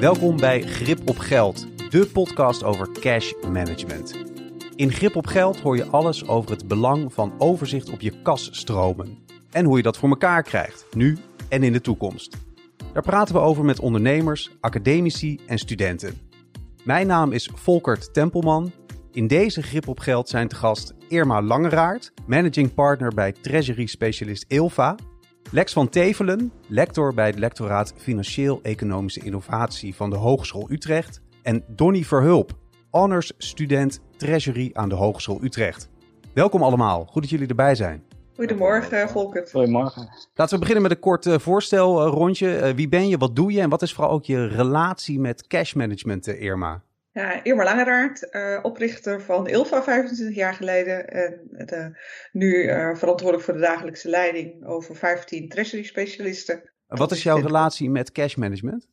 Welkom bij Grip op Geld, de podcast over cash management. In Grip op Geld hoor je alles over het belang van overzicht op je kasstromen en hoe je dat voor elkaar krijgt, nu en in de toekomst. Daar praten we over met ondernemers, academici en studenten. Mijn naam is Volkert Tempelman. In deze Grip op Geld zijn te gast Irma Langeraard, managing partner bij treasury specialist Ilva Lex van Tevelen, lector bij het lectoraat Financieel-Economische Innovatie van de Hogeschool Utrecht. En Donny Verhulp, honors student Treasury aan de Hogeschool Utrecht. Welkom allemaal, goed dat jullie erbij zijn. Goedemorgen, Volkert. Goedemorgen. Laten we beginnen met een kort uh, voorstelrondje. Uh, wie ben je, wat doe je en wat is vooral ook je relatie met cash management, uh, Irma? Ja, Irma Langeraard, uh, oprichter van Ilva 25 jaar geleden. En de, nu uh, verantwoordelijk voor de dagelijkse leiding over 15 treasury specialisten. Wat is jouw relatie met cash management?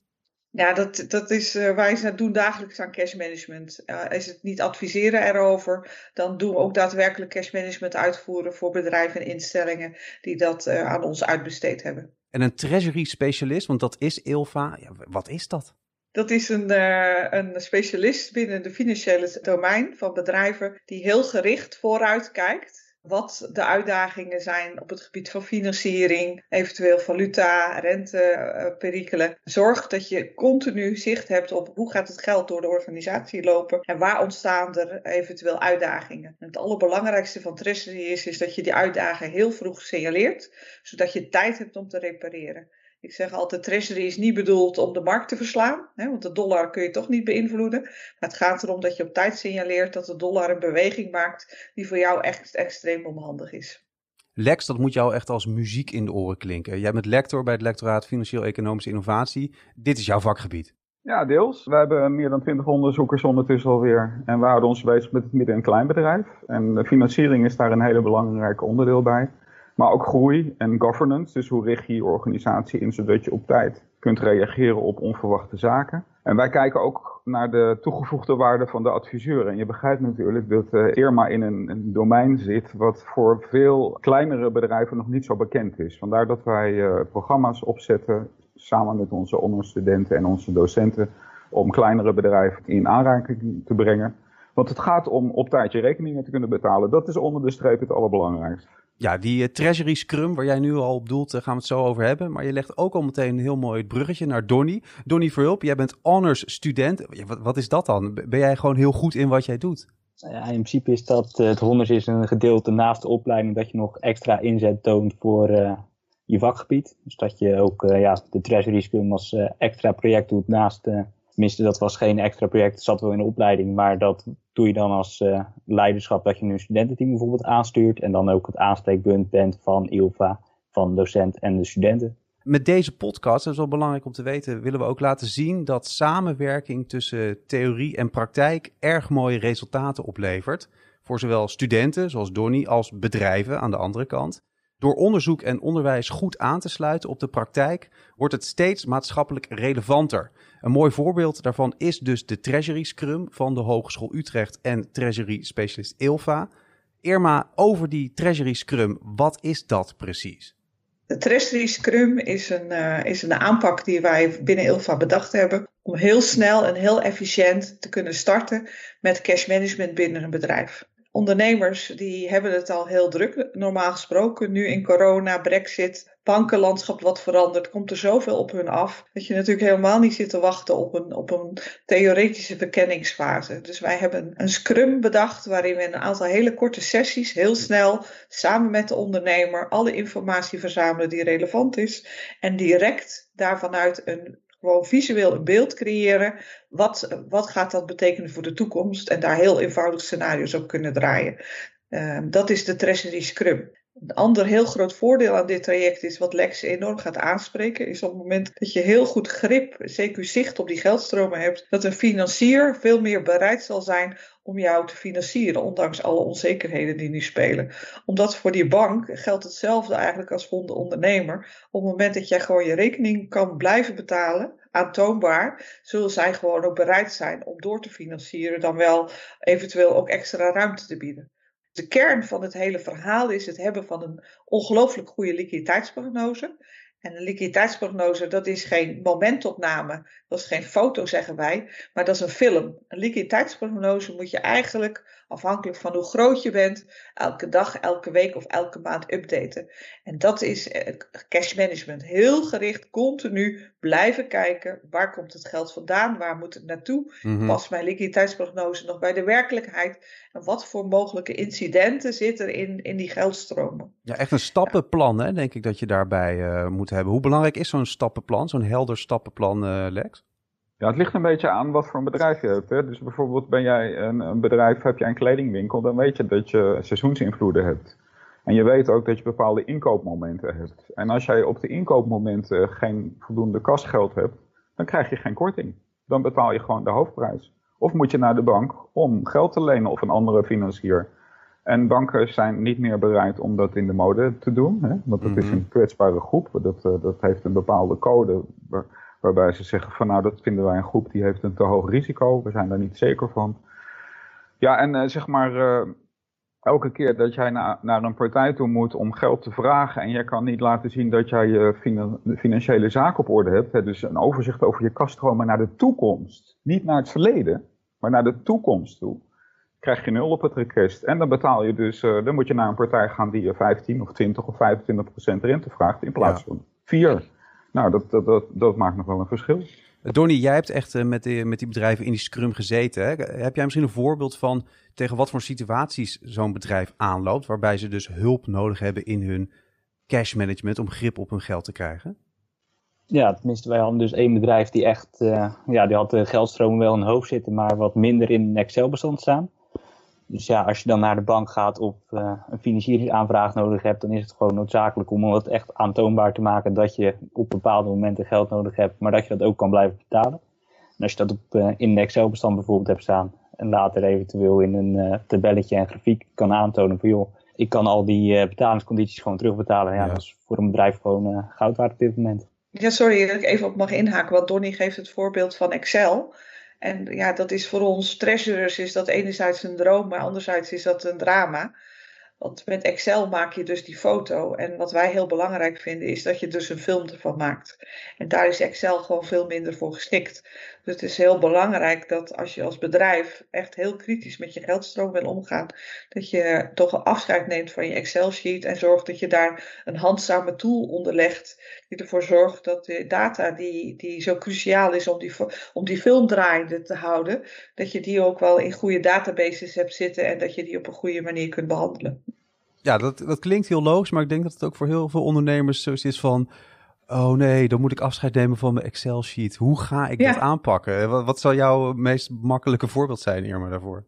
Ja, dat, dat is, uh, wij doen dagelijks aan cash management. is het niet adviseren erover, dan doen we ook daadwerkelijk cash management uitvoeren voor bedrijven en instellingen die dat aan ons uitbesteed hebben. En een treasury specialist, want dat is Ilva, ja, wat is dat? Dat is een, uh, een specialist binnen de financiële domein van bedrijven die heel gericht vooruit kijkt. Wat de uitdagingen zijn op het gebied van financiering, eventueel valuta, renteperikelen. Zorg dat je continu zicht hebt op hoe gaat het geld door de organisatie lopen en waar ontstaan er eventueel uitdagingen. En het allerbelangrijkste van Treasury is, is dat je die uitdagingen heel vroeg signaleert, zodat je tijd hebt om te repareren. Ik zeg altijd, treasury is niet bedoeld om de markt te verslaan, hè, want de dollar kun je toch niet beïnvloeden. Maar het gaat erom dat je op tijd signaleert dat de dollar een beweging maakt die voor jou echt extreem onhandig is. Lex, dat moet jou echt als muziek in de oren klinken. Jij bent lector bij het lectoraat Financieel-Economische Innovatie. Dit is jouw vakgebied. Ja, deels. We hebben meer dan 20 onderzoekers ondertussen alweer. En we houden ons bezig met het midden- en kleinbedrijf. En de financiering is daar een hele belangrijke onderdeel bij. Maar ook groei en governance. Dus hoe richt je je organisatie in zodat je op tijd kunt reageren op onverwachte zaken. En wij kijken ook naar de toegevoegde waarde van de adviseur. En je begrijpt natuurlijk dat uh, Irma in een, een, domein zit wat voor veel kleinere bedrijven nog niet zo bekend is. Vandaar dat wij uh, programma's opzetten samen met onze onderstudenten en onze docenten om kleinere bedrijven in aanraking te brengen. Want het gaat om op tijd je rekeningen te kunnen betalen. Dat is onder de streep het allerbelangrijkste. Ja, die uh, Treasury Scrum waar jij nu al op doelt, gaan we het zo over hebben. Maar je legt ook al meteen een heel mooi bruggetje naar Donny. Donny Verhulp, jij bent honors student. Wat, wat, is dat dan? Ben jij gewoon heel goed in wat jij doet? Ja, in principe is dat, uh, het honors is een gedeelte naast de opleiding dat je nog extra inzet toont voor je vakgebied. Dus dat je ook ja, de Treasury Scrum als extra project doet naast Tenminste, dat was geen extra project, dat zat wel in de opleiding. Maar dat doe je dan als uh, leiderschap dat je een studententeam bijvoorbeeld aanstuurt. En dan ook het aanspreekpunt bent van ILVA, van docent en de studenten. Met deze podcast, dat is wel belangrijk om te weten, willen we ook laten zien dat samenwerking tussen theorie en praktijk erg mooie resultaten oplevert. Voor zowel studenten, zoals Donny, als bedrijven aan de andere kant. Door onderzoek en onderwijs goed aan te sluiten op de praktijk, wordt het steeds maatschappelijk relevanter. Een mooi voorbeeld daarvan is dus de Treasury Scrum van de Hogeschool Utrecht en Treasury Specialist Ilva. Irma, over die Treasury Scrum, wat is dat precies? De Treasury Scrum is een, uh, is een aanpak die wij binnen Ilva bedacht hebben om heel snel en heel efficiënt te kunnen starten met cash management binnen een bedrijf ondernemers die hebben het al heel druk, normaal gesproken. Nu in corona, brexit, bankenlandschap wat verandert, komt er zoveel op hun af. Dat je natuurlijk helemaal niet zit te wachten op een, op een theoretische verkenningsfase. Dus wij hebben een scrum bedacht waarin we een aantal hele korte sessies heel snel samen met de ondernemer alle informatie verzamelen die relevant is. En direct daarvanuit een gewoon visueel een beeld creëren. Wat, wat gaat dat betekenen voor de toekomst? En daar heel eenvoudig scenario's op kunnen draaien. Uh, dat is de Treasury Scrum. Een ander heel groot voordeel aan dit traject is, wat Lex enorm gaat aanspreken, is op het moment dat je heel goed grip, zeker zicht op die geldstromen hebt, dat een financier veel meer bereid zal zijn om jou te financieren, ondanks alle onzekerheden die nu spelen. Omdat voor die bank geldt hetzelfde eigenlijk als voor de ondernemer. Op het moment dat jij gewoon je rekening kan blijven betalen, aantoonbaar, zullen zij gewoon ook bereid zijn om door te financieren, dan wel eventueel ook extra ruimte te bieden. De kern van het hele verhaal is het hebben van een ongelooflijk goede liquiditeitsprognose. En een liquiditeitsprognose, dat is geen momentopname, dat is geen foto, zeggen wij, maar dat is een film. Een liquiditeitsprognose moet je eigenlijk, afhankelijk van hoe groot je bent, elke dag, elke week of elke maand updaten. En dat is eh, cash management. Heel gericht, continu blijven kijken, waar komt het geld vandaan, waar moet het naartoe, Mhm. past mijn liquiditeitsprognose nog bij de werkelijkheid en wat voor mogelijke incidenten zitten er in, in die geldstromen. Ja, echt een stappenplan, hè, denk ik dat je daarbij eh, moet hebben. Hoe belangrijk is zo'n stappenplan, zo'n helder stappenplan, eh, Lex? Ja, het ligt een beetje aan wat voor een bedrijf je hebt. Hè. Dus bijvoorbeeld ben jij een, een bedrijf, heb je een kledingwinkel, dan weet je dat je seizoensinvloeden hebt. En je weet ook dat je bepaalde inkoopmomenten hebt. En als jij op de inkoopmomenten geen voldoende kasgeld hebt, dan krijg je geen korting. Dan betaal je gewoon de hoofdprijs. Of moet je naar de bank om geld te lenen of een andere financier. En banken zijn niet meer bereid om dat in de mode te doen. Hè? Want dat is Mhm. een kwetsbare groep. Dat, eh, dat heeft een bepaalde code waar- waarbij ze zeggen van nou dat vinden wij een groep die heeft een te hoog risico. We zijn daar niet zeker van. Ja en eh, zeg maar eh, elke keer dat jij na- naar een partij toe moet om geld te vragen en jij kan niet laten zien dat jij je financiële zaak op orde hebt. Hè? Dus een overzicht over je kaststromen naar de toekomst. Niet naar het verleden, maar naar de toekomst toe krijg je nul op het request. En dan betaal je dus, eh, dan moet je naar een partij gaan die je 15 of 20 of 25 procent rente vraagt in plaats Ja. van 4. Nou, dat, dat, dat, dat maakt nog wel een verschil. Donnie, jij hebt echt eh, met, die, met die bedrijven in die scrum gezeten. Hè? Heb jij misschien een voorbeeld van tegen wat voor situaties zo'n bedrijf aanloopt, waarbij ze dus hulp nodig hebben in hun cash management om grip op hun geld te krijgen? Ja, tenminste, wij hadden dus één bedrijf die echt, eh, ja, die had de geldstromen wel in hun hoofd zitten, maar wat minder in een Excel-bestand staan. Dus ja, als je dan naar de bank gaat of eh, een financieringsaanvraag nodig hebt, dan is het gewoon noodzakelijk om het echt aantoonbaar te maken dat je op bepaalde momenten geld nodig hebt, maar dat je dat ook kan blijven betalen. En als je dat op, eh, in een Excel-bestand bijvoorbeeld hebt staan en later eventueel in een eh, tabelletje en grafiek kan aantonen van joh, ik kan al die eh, betalingscondities gewoon terugbetalen. Ja, Ja. dat is voor een bedrijf gewoon eh, goud waard op dit moment. Ja, sorry dat ik even op mag inhaken, want Donnie geeft het voorbeeld van Excel. En ja, dat is voor ons treasurers is dat enerzijds een droom, maar anderzijds is dat een drama. Want met Excel maak je dus die foto. En wat wij heel belangrijk vinden, is dat je dus een film ervan maakt. En daar is Excel gewoon veel minder voor geschikt. Dus het is heel belangrijk dat als je als bedrijf echt heel kritisch met je geldstroom wil omgaan, dat je toch een afscheid neemt van je Excel-sheet en zorgt dat je daar een handzame tool onder legt, die ervoor zorgt dat de data die, die zo cruciaal is om die, om die film draaiende te houden, dat je die ook wel in goede databases hebt zitten en dat je die op een goede manier kunt behandelen. Ja, dat, dat klinkt heel logisch, maar ik denk dat het ook voor heel veel ondernemers zo is van... Oh nee, dan moet ik afscheid nemen van mijn Excel-sheet. Hoe ga ik Ja. dat aanpakken? Wat, wat zou jouw meest makkelijke voorbeeld zijn, Irma, daarvoor?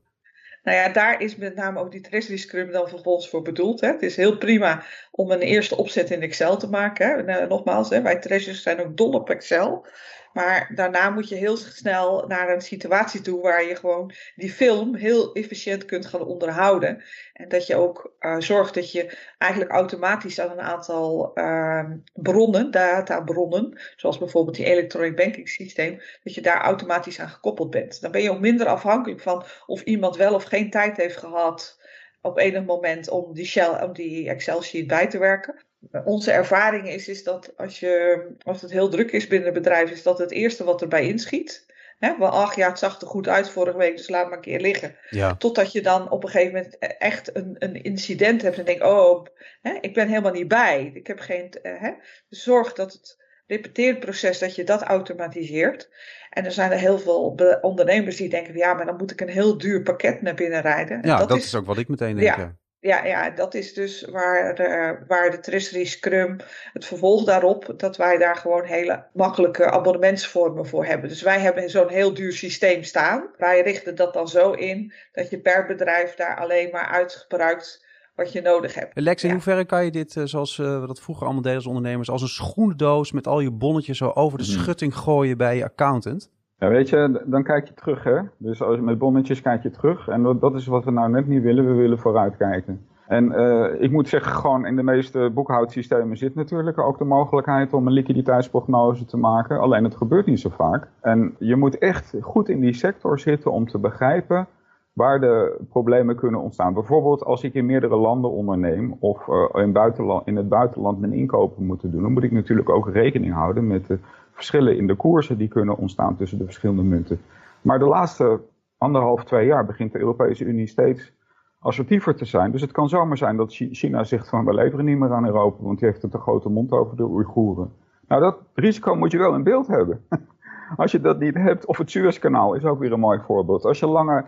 Nou ja, daar is met name ook die Treasury Scrum dan vervolgens voor bedoeld. Hè. Het is heel prima om een eerste opzet in Excel te maken. Hè. Eh, nogmaals, hè, wij treasurers zijn ook dol op Excel. Maar daarna moet je heel snel naar een situatie toe waar je gewoon die film heel efficiënt kunt gaan onderhouden. En dat je ook eh, zorgt dat je eigenlijk automatisch aan een aantal ehm, bronnen, databronnen, zoals bijvoorbeeld die electronic banking systeem, dat je daar automatisch aan gekoppeld bent. Dan ben je ook minder afhankelijk van of iemand wel of geen tijd heeft gehad op enig moment om die, shell, om die Excel sheet bij te werken. Onze ervaring is, is dat als, je, als het heel druk is binnen het bedrijf, is dat het eerste wat erbij inschiet. Hè, wel, ach ja, het zag er goed uit vorige week, dus laat maar een keer liggen. Ja, Totdat je dan op een gegeven moment echt een, een incident hebt en denkt, oh, hè, ik ben helemaal niet bij. Ik heb geen, eh, hè. Dus zorg dat het repeteerproces, dat je dat automatiseert. En er zijn er heel veel ondernemers die denken, ja, maar dan moet ik een heel duur pakket naar binnen rijden. En ja dat, is, ook wat ik meteen denk. Ja. Ja. ja, dat is dus waar de, waar de Treasury Scrum het vervolg daarop, dat wij daar gewoon hele makkelijke abonnementsvormen voor hebben. Dus wij hebben zo'n heel duur systeem staan. Wij richten dat dan zo in dat je per bedrijf daar alleen maar uitgebruikt wat je nodig hebt. Lex, in Ja. hoeverre kan je dit, eh, zoals eh, we dat vroeger allemaal deden als ondernemers, als een schoenendoos met al je bonnetjes zo over de Mhm. schutting gooien bij je accountant? Ja, weet je, dan kijk je terug hè. Dus als, met bonnetjes kijk je terug. En dat, is wat we nou net niet willen. We willen vooruitkijken. En eh, ik moet zeggen, gewoon in de meeste boekhoudsystemen zit natuurlijk ook de mogelijkheid om een liquiditeitsprognose te maken. Alleen het gebeurt niet zo vaak. En je moet echt goed in die sector zitten om te begrijpen waar de problemen kunnen ontstaan. Bijvoorbeeld als ik in meerdere landen onderneem of uh, in, buitenland, in het buitenland mijn inkopen moet doen, dan moet ik natuurlijk ook rekening houden met de verschillen in de koersen die kunnen ontstaan tussen de verschillende munten. Maar de laatste anderhalf, twee jaar begint de Europese Unie steeds assertiever te zijn. Dus het kan zomaar zijn dat China zegt van we leveren niet meer aan Europa, want die heeft een te grote mond over de Oeigoeren. Nou, dat risico moet je wel in beeld hebben. Als je dat niet hebt, of het Suezkanaal is ook weer een mooi voorbeeld. Als je lange,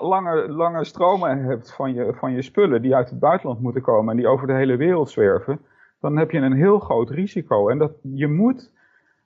lange, lange stromen hebt van je, van je spullen die uit het buitenland moeten komen en die over de hele wereld zwerven, dan heb je een heel groot risico. En dat je moet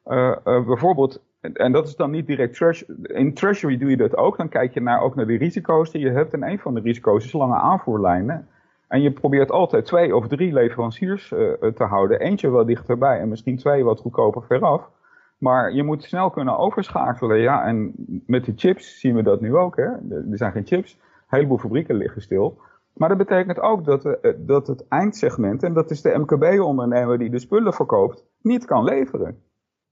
uh, uh, bijvoorbeeld, en dat is dan niet direct in treasury doe je dat ook, dan kijk je naar, ook naar de risico's die je hebt. En een van de risico's is lange aanvoerlijnen. En je probeert altijd twee of drie leveranciers uh, te houden. Eentje wel dichterbij en misschien twee wat goedkoper veraf. Maar je moet snel kunnen overschakelen. Ja, en met de chips zien we dat nu ook. Hè? Er zijn geen chips. Een heleboel fabrieken liggen stil. Maar dat betekent ook dat, uh, dat het eindsegment, en dat is de MKB-ondernemer die de spullen verkoopt, niet kan leveren.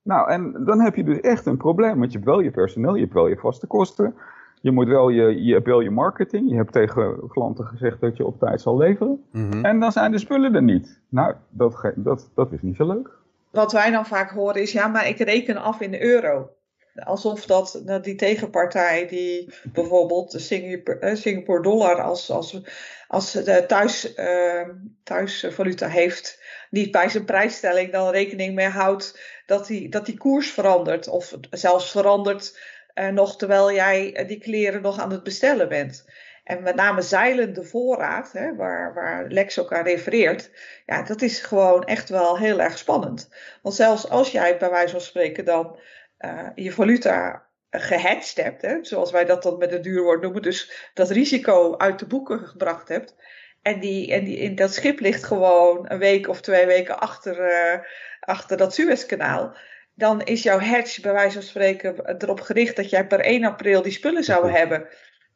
Nou, en dan heb je dus echt een probleem. Want je hebt wel je personeel, je hebt wel je vaste kosten. Je moet wel je, je hebt wel je marketing. Je hebt tegen klanten gezegd dat je op tijd zal leveren. Mm -hmm. En dan zijn de spullen er niet. Nou, dat, dat, dat is niet zo leuk wat wij dan vaak horen is, ja, maar ik reken af in de euro. Alsof dat die tegenpartij die bijvoorbeeld de Singapore, Singapore dollar als, als, als de thuis, uh, thuisvaluta heeft, niet bij zijn prijsstelling dan rekening mee houdt dat die, dat die koers verandert. Of zelfs verandert uh, nog terwijl jij die kleren nog aan het bestellen bent. En met name zeilende voorraad, hè, waar, waar Lex ook refereert, ja, dat is gewoon echt wel heel erg spannend. Want zelfs als jij bij wijze van spreken dan uh, je valuta gehatcht hebt, hè, zoals wij dat dan met een duur woord noemen, dus dat risico uit de boeken gebracht hebt. En, die, en die, in dat schip ligt gewoon een week of twee weken achter, uh, achter dat Suezkanaal dan is jouw hedge bij wijze van spreken erop gericht dat jij per 1 april die spullen zou hebben.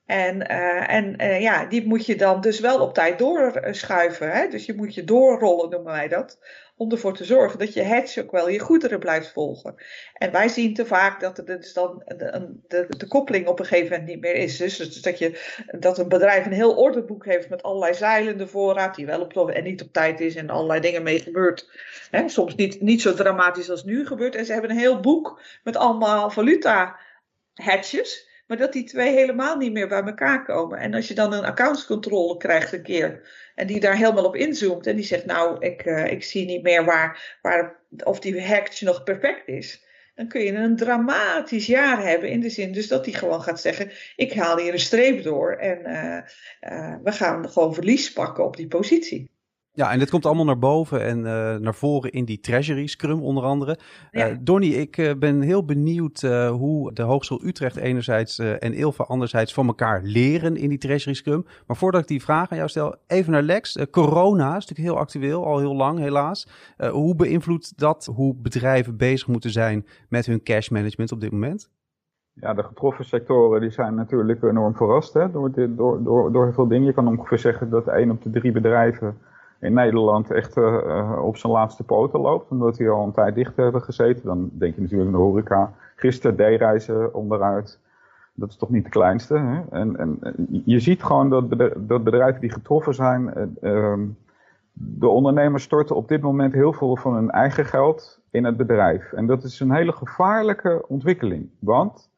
En, uh, en uh, ja, die moet je dan dus wel op tijd doorschuiven. Hè? Dus je moet je doorrollen, noemen wij dat. Om ervoor te zorgen dat je hedge ook wel je goederen blijft volgen. En wij zien te vaak dat er dus dan de, de, koppeling op een gegeven moment niet meer is. Dus, dus, dat, je, dat een bedrijf een heel ordeboek heeft met allerlei zeilende voorraad. Die wel op en niet op tijd is en allerlei dingen mee gebeurt. Soms niet, niet zo dramatisch als nu gebeurt. En ze hebben een heel boek met allemaal valuta hedges. Maar dat die twee helemaal niet meer bij elkaar komen. En als je dan een accountscontrole krijgt een keer. En die daar helemaal op inzoomt. En die zegt nou ik, uh, ik zie niet meer waar, waar, of die hackje nog perfect is. Dan kun je een dramatisch jaar hebben. In de zin dus dat hij gewoon gaat zeggen. Ik haal hier een streep door. En uh, uh, we gaan gewoon verlies pakken op die positie. Ja, en dit komt allemaal naar boven en uh, naar voren in die Treasury Scrum onder andere. Ja. Uh, Donnie, ik uh, ben heel benieuwd hoe de Hogeschool Utrecht enerzijds en Ilva anderzijds van elkaar leren in die Treasury Scrum. Maar voordat ik die vraag aan jou stel, even naar Lex. corona is natuurlijk heel actueel, al heel lang helaas. hoe beïnvloedt dat hoe bedrijven bezig moeten zijn met hun cash management op dit moment? Ja, de getroffen sectoren die zijn natuurlijk enorm verrast hè, door, dit, door, door, door heel veel dingen. Je kan ongeveer zeggen dat één op de drie bedrijven in Nederland echt uh, op zijn laatste poten loopt. Omdat die al een tijd dicht hebben gezeten. Dan denk je natuurlijk aan de horeca. Gisteren D-reizen onderuit. Dat is toch niet de kleinste. Hè? En, en je ziet gewoon dat, dat bedrijven die getroffen zijn. Uh, de ondernemers storten op dit moment heel veel van hun eigen geld in het bedrijf. En dat is een hele gevaarlijke ontwikkeling. Want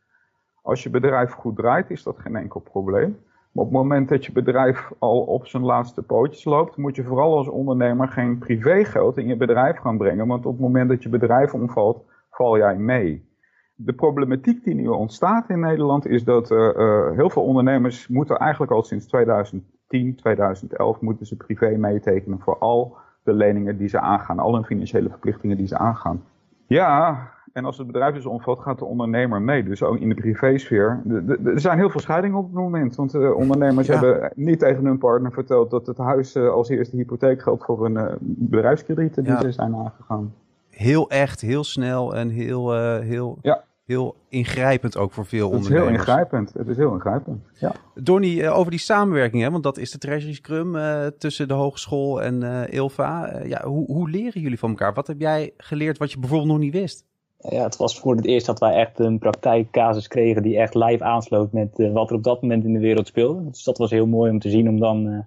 als je bedrijf goed draait, is dat geen enkel probleem. Op het moment dat je bedrijf al op zijn laatste pootjes loopt, moet je vooral als ondernemer geen privégeld in je bedrijf gaan brengen. Want op het moment dat je bedrijf omvalt, val jij mee. De problematiek die nu ontstaat in Nederland is dat uh, uh, heel veel ondernemers moeten eigenlijk al sinds 2010, 2011 moeten ze privé meetekenen voor al de leningen die ze aangaan, al hun financiële verplichtingen die ze aangaan. Ja, en als het bedrijf dus omvalt, gaat de ondernemer mee. Dus ook in de privésfeer. Er zijn heel veel scheidingen op het moment. Want de ondernemers ja. hebben niet tegen hun partner verteld dat het huis uh, als eerste hypotheek geldt voor een uh, bedrijfskrediet die ja. ze zijn aangegaan. Heel echt, heel snel en heel, uh, heel, ja. heel ingrijpend ook voor veel het ondernemers. Het is heel ingrijpend. Het is heel ingrijpend. Ja. Donnie, over die samenwerking, hè, want dat is de Treasury Scrum tussen de hogeschool en Ilva. ja, hoe, hoe leren jullie van elkaar? Wat heb jij geleerd wat je bijvoorbeeld nog niet wist? Ja, het was voor het eerst dat wij echt een praktijkcasus kregen die echt live aansloot met uh, wat er op dat moment in de wereld speelde. Dus dat was heel mooi om te zien om dan uh,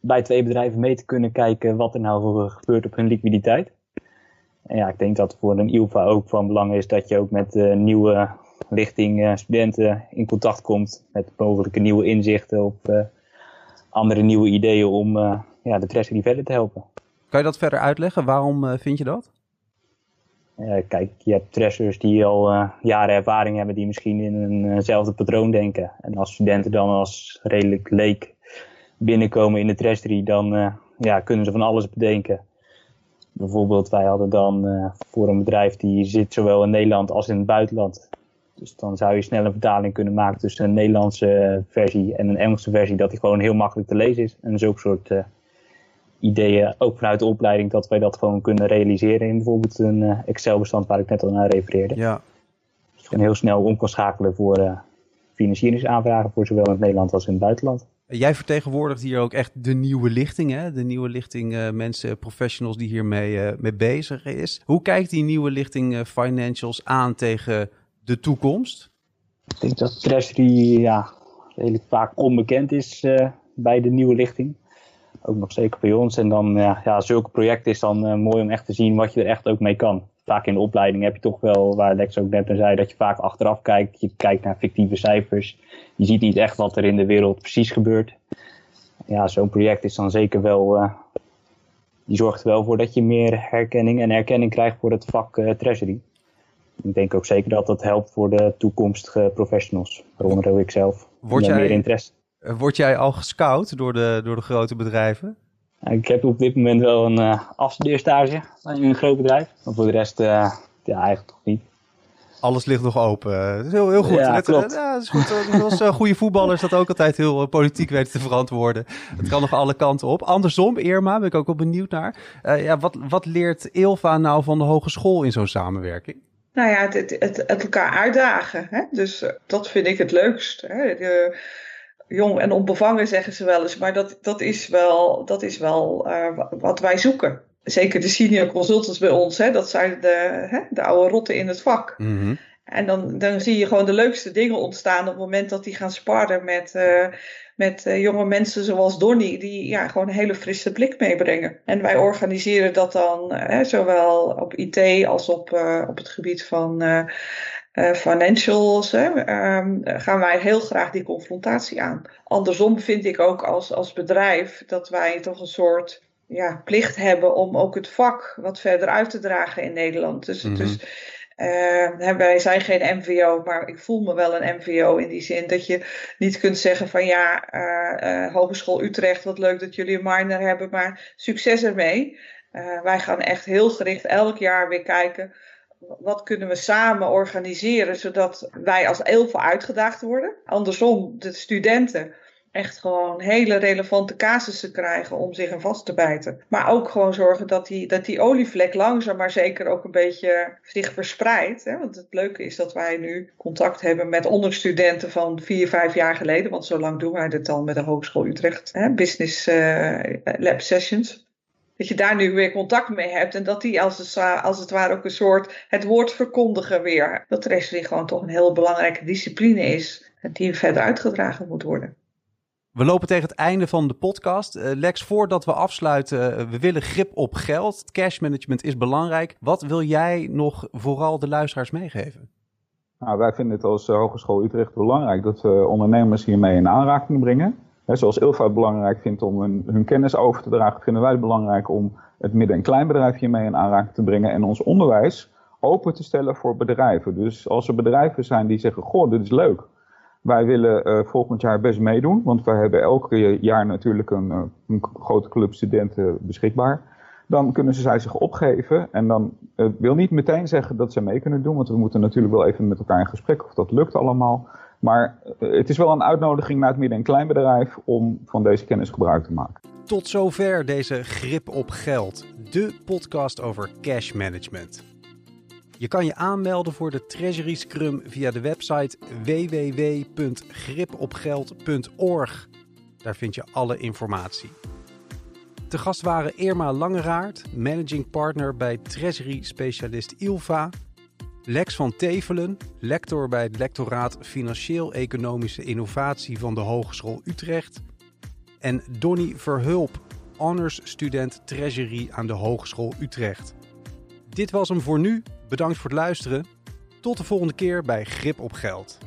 bij twee bedrijven mee te kunnen kijken wat er nou gebeurt op hun liquiditeit. En ja, ik denk dat voor een ILVA ook van belang is dat je ook met uh, nieuwe lichting studenten in contact komt. Met mogelijke nieuwe inzichten op andere nieuwe ideeën om ja, de treasury verder te helpen. Kan je dat verder uitleggen? Waarom vind je dat? Kijk, je hebt trashers die al uh, jaren ervaring hebben, die misschien in eenzelfde patroon denken. En als studenten dan als redelijk leek binnenkomen in de treasury, dan uh, ja, kunnen ze van alles bedenken. Bijvoorbeeld, wij hadden dan voor een bedrijf die zit zowel in Nederland als in het buitenland. Dus dan zou je snel een vertaling kunnen maken tussen een Nederlandse versie en een Engelse versie, dat die gewoon heel makkelijk te lezen is. En zulke soort ideeën, ook vanuit de opleiding, dat wij dat gewoon kunnen realiseren in bijvoorbeeld een uh, Excel-bestand waar ik net al naar refereerde. Ja. En heel snel om kan schakelen voor uh, financieringsaanvragen voor zowel in het Nederland als in het buitenland. Jij vertegenwoordigt hier ook echt de nieuwe lichting, hè? de nieuwe lichting uh, mensen, professionals die hiermee mee bezig is. Hoe kijkt die nieuwe lichting financials aan tegen de toekomst? Ik denk dat Treasury ja, redelijk vaak onbekend is bij de nieuwe lichting ook nog zeker bij ons. En dan, ja, ja zulke projecten is dan uh, mooi om echt te zien wat je er echt ook mee kan. Vaak in de opleiding heb je toch wel, waar Lex ook net zei, dat je vaak achteraf kijkt. Je kijkt naar fictieve cijfers. Je ziet niet echt wat er in de wereld precies gebeurt. Ja, zo'n project is dan zeker wel, uh, die zorgt er wel voor dat je meer herkenning en erkenning krijgt voor het vak uh, treasury. Ik denk ook zeker dat dat helpt voor de toekomstige professionals, waaronder ook ik zelf. Word jij, meer interesse. Word jij al gescout door de, door de grote bedrijven? Ik heb op dit moment wel een uh, afstudeerstage in een groot bedrijf. Maar voor de rest, uh, ja, eigenlijk toch niet. Alles ligt nog open. Dat is heel, heel goed. Ja, Net, klopt. Ja, dat is goed. Als uh, goede voetballers dat ook altijd heel politiek weten te verantwoorden. Het kan nog alle kanten op. Andersom, Irma, ben ik ook wel benieuwd naar. ja, wat, wat leert Ilva nou van de hogeschool in zo'n samenwerking? Nou ja, het, het, het, het elkaar uitdagen. Hè? Dus dat vind ik het leukst. Hè? De, jong en onbevangen zeggen ze wel eens, maar dat, dat is wel, dat is wel uh, wat wij zoeken. Zeker de senior consultants bij ons, hè, dat zijn de, hè, de oude rotten in het vak. Mm -hmm. En dan, dan zie je gewoon de leukste dingen ontstaan op het moment dat die gaan sparren met, uh, met uh, jonge mensen zoals Donny, die ja, gewoon een hele frisse blik meebrengen. En wij organiseren dat dan zowel op IT als op, op het gebied van uh, financials, hè, um, gaan wij heel graag die confrontatie aan. Andersom vind ik ook als, als bedrijf dat wij toch een soort ja, plicht hebben om ook het vak wat verder uit te dragen in Nederland. Dus, Mhm. mm -hmm. dus uh, wij zijn geen MVO, maar ik voel me wel een MVO in die zin dat je niet kunt zeggen van ja, uh, uh, Hogeschool Utrecht, wat leuk dat jullie een minor hebben, maar succes ermee. wij gaan echt heel gericht elk jaar weer kijken wat kunnen we samen organiseren zodat wij als ELFA uitgedaagd worden. Andersom, de studenten echt gewoon hele relevante casussen krijgen om zich er vast te bijten. Maar ook gewoon zorgen dat die, dat die olievlek langzaam maar zeker ook een beetje zich verspreidt. Hè? Want het leuke is dat wij nu contact hebben met onderstudenten van vier, vijf jaar geleden. Want zo lang doen wij dit al met de Hogeschool Utrecht. Hè? Business uh, lab sessions dat je daar nu weer contact mee hebt. En dat die als het, als het ware ook een soort het woord verkondigen weer. Dat treasury gewoon toch een heel belangrijke discipline is. Die verder uitgedragen moet worden. We lopen tegen het einde van de podcast. Uh, Lex, voordat we afsluiten, uh, we willen grip op geld. Cash management is belangrijk. Wat wil jij nog vooral de luisteraars meegeven? Nou, wij vinden het als uh, Hogeschool Utrecht belangrijk dat we ondernemers hiermee in aanraking brengen. Zoals Ilva het belangrijk vindt om hun, hun, kennis over te dragen, vinden wij het belangrijk om het midden- en kleinbedrijf hiermee in aanraking te brengen en ons onderwijs open te stellen voor bedrijven. Dus als er bedrijven zijn die zeggen, goh, dit is leuk. Wij willen uh, volgend jaar best meedoen, want wij hebben elk jaar natuurlijk een, uh, een grote club studenten beschikbaar. Dan kunnen ze zij zich opgeven en dan uh, wil niet meteen zeggen dat ze mee kunnen doen, want we moeten natuurlijk wel even met elkaar in gesprek of dat lukt allemaal. Maar uh, het is wel een uitnodiging naar het midden- en kleinbedrijf om van deze kennis gebruik te maken. Tot zover deze Grip op Geld, de podcast over cash management. Je kan je aanmelden voor de Treasury Scrum via de website www.gripopgeld.org. Daar vind je alle informatie. Te gast waren Irma Langeraard, managing partner bij Treasury specialist Ilva. Lex van Tevelen, lector bij het lectoraat Financieel-Economische Innovatie van de Hogeschool Utrecht. En Donny Verhulp, honors student Treasury aan de Hogeschool Utrecht. Dit was hem voor nu. Bedankt voor het luisteren. Tot de volgende keer bij Grip op Geld.